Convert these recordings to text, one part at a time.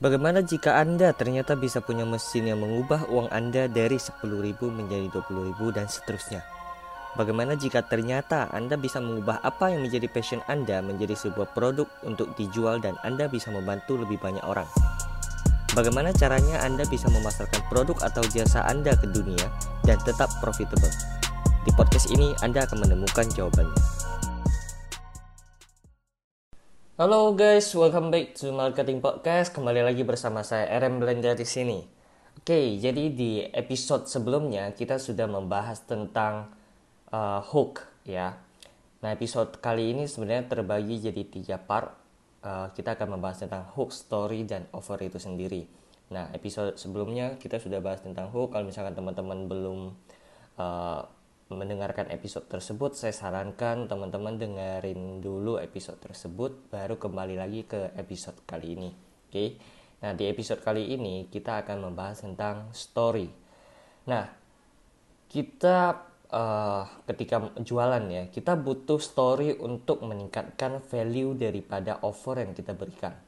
Bagaimana jika Anda ternyata bisa punya mesin yang mengubah uang Anda dari 10.000 menjadi 20.000 dan seterusnya? Bagaimana jika ternyata Anda bisa mengubah apa yang menjadi passion Anda menjadi sebuah produk untuk dijual dan Anda bisa membantu lebih banyak orang? Bagaimana caranya Anda bisa memasarkan produk atau jasa Anda ke dunia dan tetap profitable? Di podcast ini Anda akan menemukan jawabannya. Halo guys, welcome back to Marketing Podcast. Kembali lagi bersama saya RM Blender di sini. Oke, jadi di episode sebelumnya kita sudah membahas tentang uh, hook ya. Nah, episode kali ini sebenarnya terbagi jadi tiga part. Uh, kita akan membahas tentang hook, story, dan offer itu sendiri. Nah, episode sebelumnya kita sudah bahas tentang hook. Kalau misalkan teman-teman belum uh, mendengarkan episode tersebut, saya sarankan teman-teman dengerin dulu episode tersebut, baru kembali lagi ke episode kali ini. Oke, nah di episode kali ini kita akan membahas tentang story. Nah, kita uh, ketika jualan ya, kita butuh story untuk meningkatkan value daripada offer yang kita berikan.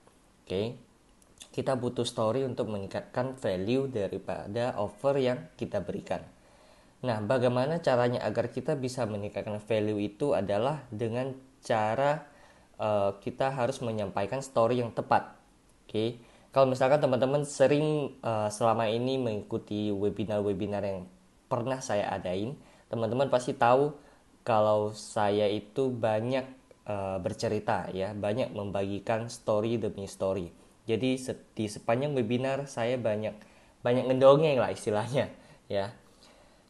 Oke, kita butuh story untuk meningkatkan value daripada offer yang kita berikan. Nah, bagaimana caranya agar kita bisa meningkatkan value itu adalah dengan cara uh, kita harus menyampaikan story yang tepat. Oke. Okay? Kalau misalkan teman-teman sering uh, selama ini mengikuti webinar-webinar yang pernah saya adain, teman-teman pasti tahu kalau saya itu banyak uh, bercerita ya, banyak membagikan story demi story. Jadi di sepanjang webinar saya banyak banyak ngedongeng lah istilahnya ya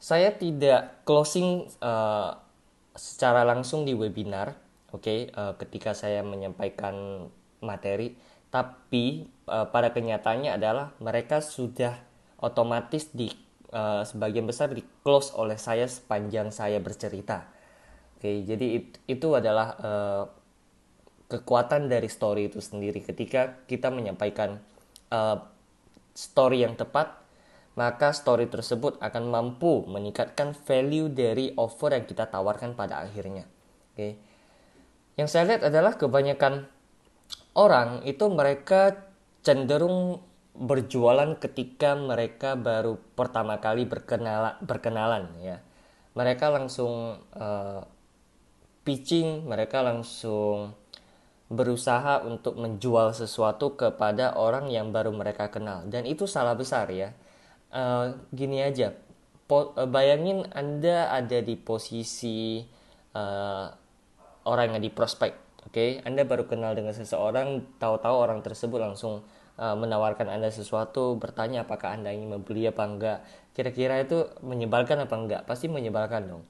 saya tidak closing uh, secara langsung di webinar, oke, okay, uh, eh, ketika saya menyampaikan materi, tapi uh, pada kenyataannya adalah mereka sudah otomatis di uh, sebagian besar di close oleh saya sepanjang saya bercerita. Oke, okay, jadi it, itu adalah uh, kekuatan dari story itu sendiri ketika kita menyampaikan uh, story yang tepat maka story tersebut akan mampu meningkatkan value dari offer yang kita tawarkan pada akhirnya. Oke. Yang saya lihat adalah kebanyakan orang itu mereka cenderung berjualan ketika mereka baru pertama kali berkenala, berkenalan ya. Mereka langsung uh, pitching, mereka langsung berusaha untuk menjual sesuatu kepada orang yang baru mereka kenal dan itu salah besar ya uh, gini aja. Po uh, bayangin anda ada di posisi uh, orang yang di prospek oke? Okay? anda baru kenal dengan seseorang tahu-tahu orang tersebut langsung menawarkan anda sesuatu bertanya apakah anda ingin membeli apa enggak. Kira-kira itu menyebalkan apa enggak? Pasti menyebalkan dong.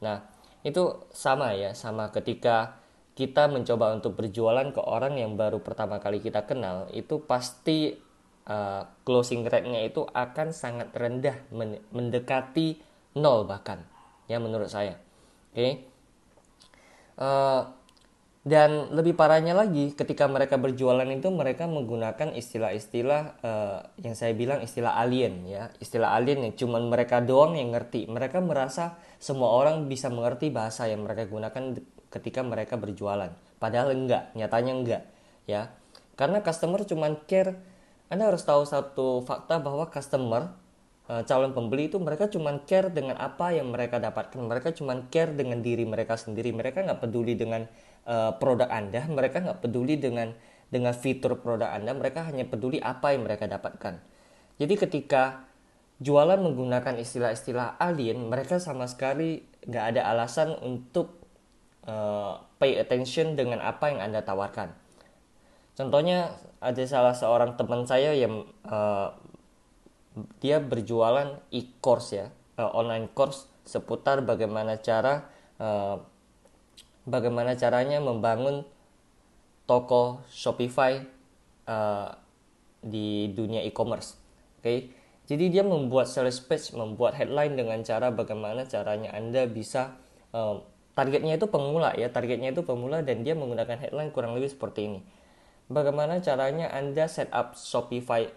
Nah itu sama ya sama ketika kita mencoba untuk berjualan ke orang yang baru pertama kali kita kenal itu pasti uh, closing rate-nya itu akan sangat rendah mendekati nol bahkan ya menurut saya. Oke. Okay? uh, eh, dan lebih parahnya lagi ketika mereka berjualan itu mereka menggunakan istilah-istilah uh, yang saya bilang istilah alien ya. Istilah alien yang cuman mereka doang yang ngerti. Mereka merasa semua orang bisa mengerti bahasa yang mereka gunakan ketika mereka berjualan. Padahal enggak nyatanya enggak ya. Karena customer cuman care anda harus tahu satu fakta bahwa customer uh, calon pembeli itu mereka cuma care dengan apa yang mereka dapatkan. Mereka cuma care dengan diri mereka sendiri. Mereka nggak peduli dengan uh, produk Anda. Mereka nggak peduli dengan dengan fitur produk Anda. Mereka hanya peduli apa yang mereka dapatkan. Jadi ketika jualan menggunakan istilah-istilah alien, mereka sama sekali nggak ada alasan untuk uh, pay attention dengan apa yang Anda tawarkan Contohnya ada salah seorang teman saya yang uh, dia berjualan e-course ya, uh, online course seputar bagaimana cara uh, bagaimana caranya membangun toko Shopify uh, di dunia e-commerce. Oke. Okay? Jadi dia membuat sales page, membuat headline dengan cara bagaimana caranya Anda bisa uh, targetnya itu pemula ya, targetnya itu pemula dan dia menggunakan headline kurang lebih seperti ini bagaimana caranya Anda set up Shopify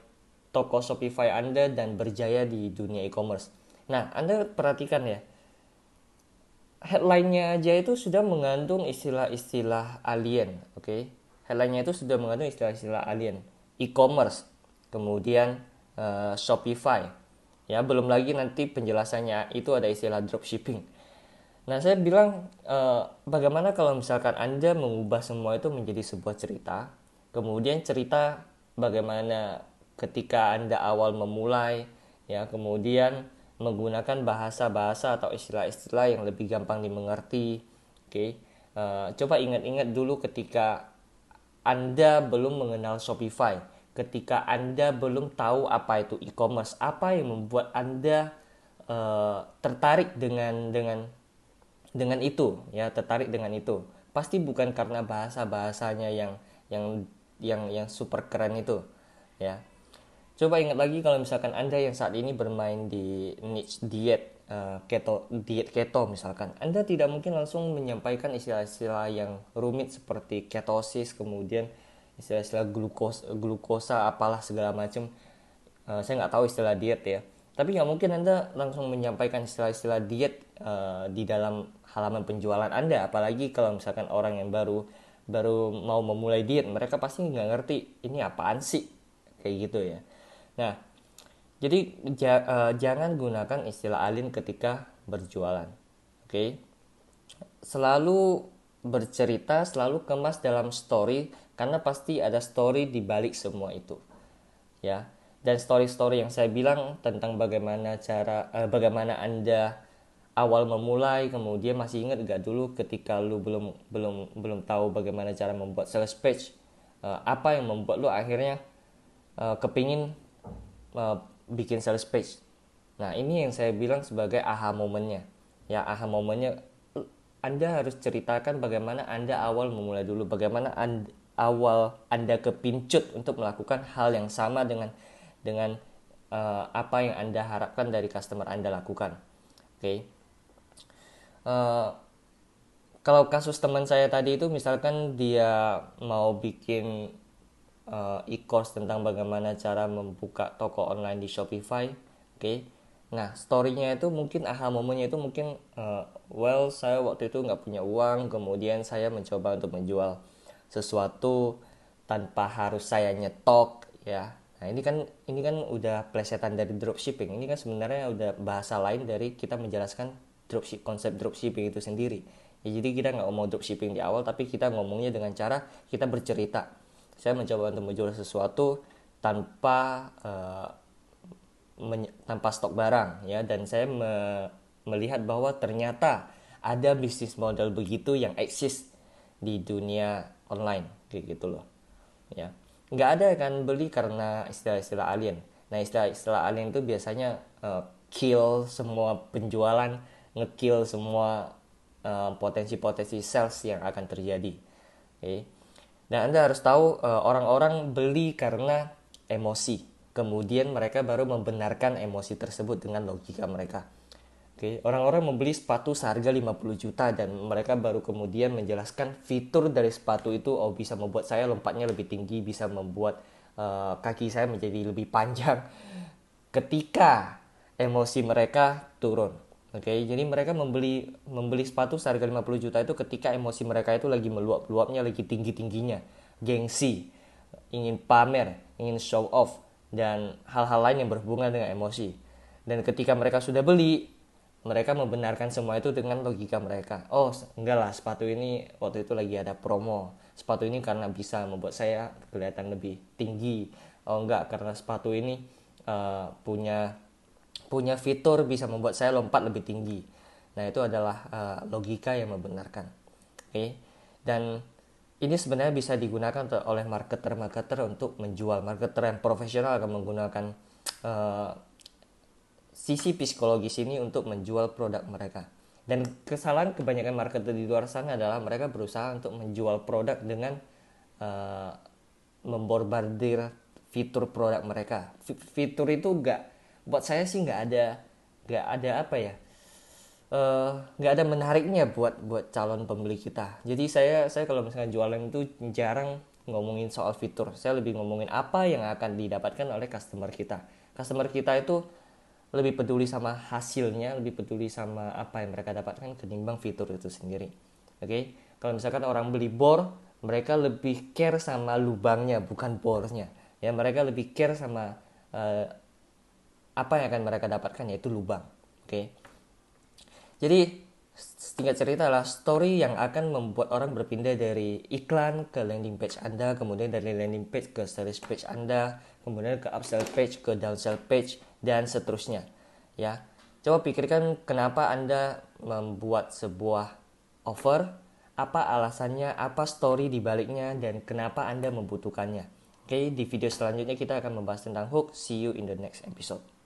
toko Shopify Anda dan berjaya di dunia e-commerce. Nah, Anda perhatikan ya. Headline-nya aja itu sudah mengandung istilah-istilah alien, oke? Okay? Headline-nya itu sudah mengandung istilah-istilah alien. E-commerce, kemudian uh, Shopify. Ya, belum lagi nanti penjelasannya itu ada istilah dropshipping. Nah, saya bilang uh, bagaimana kalau misalkan Anda mengubah semua itu menjadi sebuah cerita, kemudian cerita bagaimana ketika Anda awal memulai, ya, kemudian menggunakan bahasa-bahasa atau istilah-istilah yang lebih gampang dimengerti. Oke, okay? uh, coba ingat-ingat dulu ketika Anda belum mengenal Shopify ketika Anda belum tahu apa itu e-commerce, apa yang membuat Anda uh, tertarik dengan dengan dengan itu, ya tertarik dengan itu. Pasti bukan karena bahasa-bahasanya yang yang yang yang super keren itu, ya. Coba ingat lagi kalau misalkan Anda yang saat ini bermain di niche diet uh, keto diet keto misalkan, Anda tidak mungkin langsung menyampaikan istilah-istilah yang rumit seperti ketosis kemudian istilah-istilah glukos glukosa apalah segala macam. Uh, saya nggak tahu istilah diet ya. Tapi nggak mungkin anda langsung menyampaikan istilah-istilah diet uh, di dalam halaman penjualan anda. Apalagi kalau misalkan orang yang baru baru mau memulai diet mereka pasti nggak ngerti ini apaan sih? Kayak gitu ya. Nah jadi ja, uh, jangan gunakan istilah alin ketika berjualan oke? Okay? selalu bercerita selalu kemas dalam story karena pasti ada story di balik semua itu ya. Dan story-story yang saya bilang tentang bagaimana cara uh, bagaimana anda awal memulai kemudian masih ingat gak dulu ketika lu belum belum belum tahu bagaimana cara membuat sales page uh, apa yang membuat lu akhirnya uh, kepingin uh, bikin sales page nah ini yang saya bilang sebagai aha momennya ya aha momennya anda harus ceritakan bagaimana Anda awal memulai dulu, bagaimana anda, awal Anda kepincut untuk melakukan hal yang sama dengan dengan uh, apa yang Anda harapkan dari customer Anda lakukan. Oke. Okay. Eh, kalau kasus teman saya tadi itu misalkan dia mau bikin uh, e-course tentang bagaimana cara membuka toko online di Shopify, oke. Okay. Nah, storynya itu mungkin aha momennya itu mungkin uh, well saya waktu itu nggak punya uang, kemudian saya mencoba untuk menjual sesuatu tanpa harus saya nyetok ya nah ini kan ini kan udah plesetan dari dropshipping ini kan sebenarnya udah bahasa lain dari kita menjelaskan dropship konsep dropshipping itu sendiri. Ya, jadi kita nggak ngomong dropshipping di awal tapi kita ngomongnya dengan cara kita bercerita. Saya mencoba untuk menjual sesuatu tanpa uh, tanpa stok barang ya. Dan saya me melihat bahwa ternyata ada bisnis model begitu yang eksis di dunia online kayak gitu loh ya. Nggak ada kan beli karena istilah-istilah alien. Nah istilah-istilah alien itu biasanya uh, kill semua penjualan ngekill semua uh, potensi-potensi sales yang akan terjadi. Oke. Okay? dan anda harus tahu uh, orang-orang beli karena emosi. Kemudian mereka baru membenarkan emosi tersebut dengan logika mereka. Oke, orang-orang membeli sepatu seharga 50 juta dan mereka baru kemudian menjelaskan fitur dari sepatu itu oh bisa membuat saya lompatnya lebih tinggi, bisa membuat uh, kaki saya menjadi lebih panjang. Ketika emosi mereka turun. Oke, jadi mereka membeli membeli sepatu seharga 50 juta itu ketika emosi mereka itu lagi meluap-luapnya, lagi tinggi-tingginya, gengsi, ingin pamer, ingin show off dan hal-hal lain yang berhubungan dengan emosi. Dan ketika mereka sudah beli, mereka membenarkan semua itu dengan logika mereka. Oh, enggak lah, sepatu ini waktu itu lagi ada promo. Sepatu ini karena bisa membuat saya kelihatan lebih tinggi. Oh, enggak, karena sepatu ini uh, punya punya fitur bisa membuat saya lompat lebih tinggi. Nah, itu adalah uh, logika yang membenarkan. Oke. Okay? Dan ini sebenarnya bisa digunakan oleh marketer-marketer untuk menjual. Marketer yang profesional akan menggunakan uh, sisi psikologis ini untuk menjual produk mereka. Dan kesalahan kebanyakan marketer di luar sana adalah mereka berusaha untuk menjual produk dengan uh, memborbardir fitur produk mereka. Fitur itu enggak, buat saya sih nggak ada, nggak ada apa ya, eh, nggak uh, ada menariknya buat buat calon pembeli kita. Jadi saya saya kalau misalnya jualan itu jarang ngomongin soal fitur. Saya lebih ngomongin apa yang akan didapatkan oleh customer kita. Customer kita itu lebih peduli sama hasilnya, lebih peduli sama apa yang mereka dapatkan ketimbang fitur itu sendiri. Oke, okay? kalau misalkan orang beli bor, mereka lebih care sama lubangnya bukan bornya. ya mereka lebih care sama uh, apa yang akan mereka dapatkan yaitu lubang oke okay? jadi singkat cerita lah story yang akan membuat orang berpindah dari iklan ke landing page Anda, kemudian dari landing page ke sales page Anda, kemudian ke upsell page, ke downsell page dan seterusnya. Ya. Coba pikirkan kenapa Anda membuat sebuah offer, apa alasannya, apa story di baliknya dan kenapa Anda membutuhkannya. Oke, di video selanjutnya kita akan membahas tentang hook. See you in the next episode.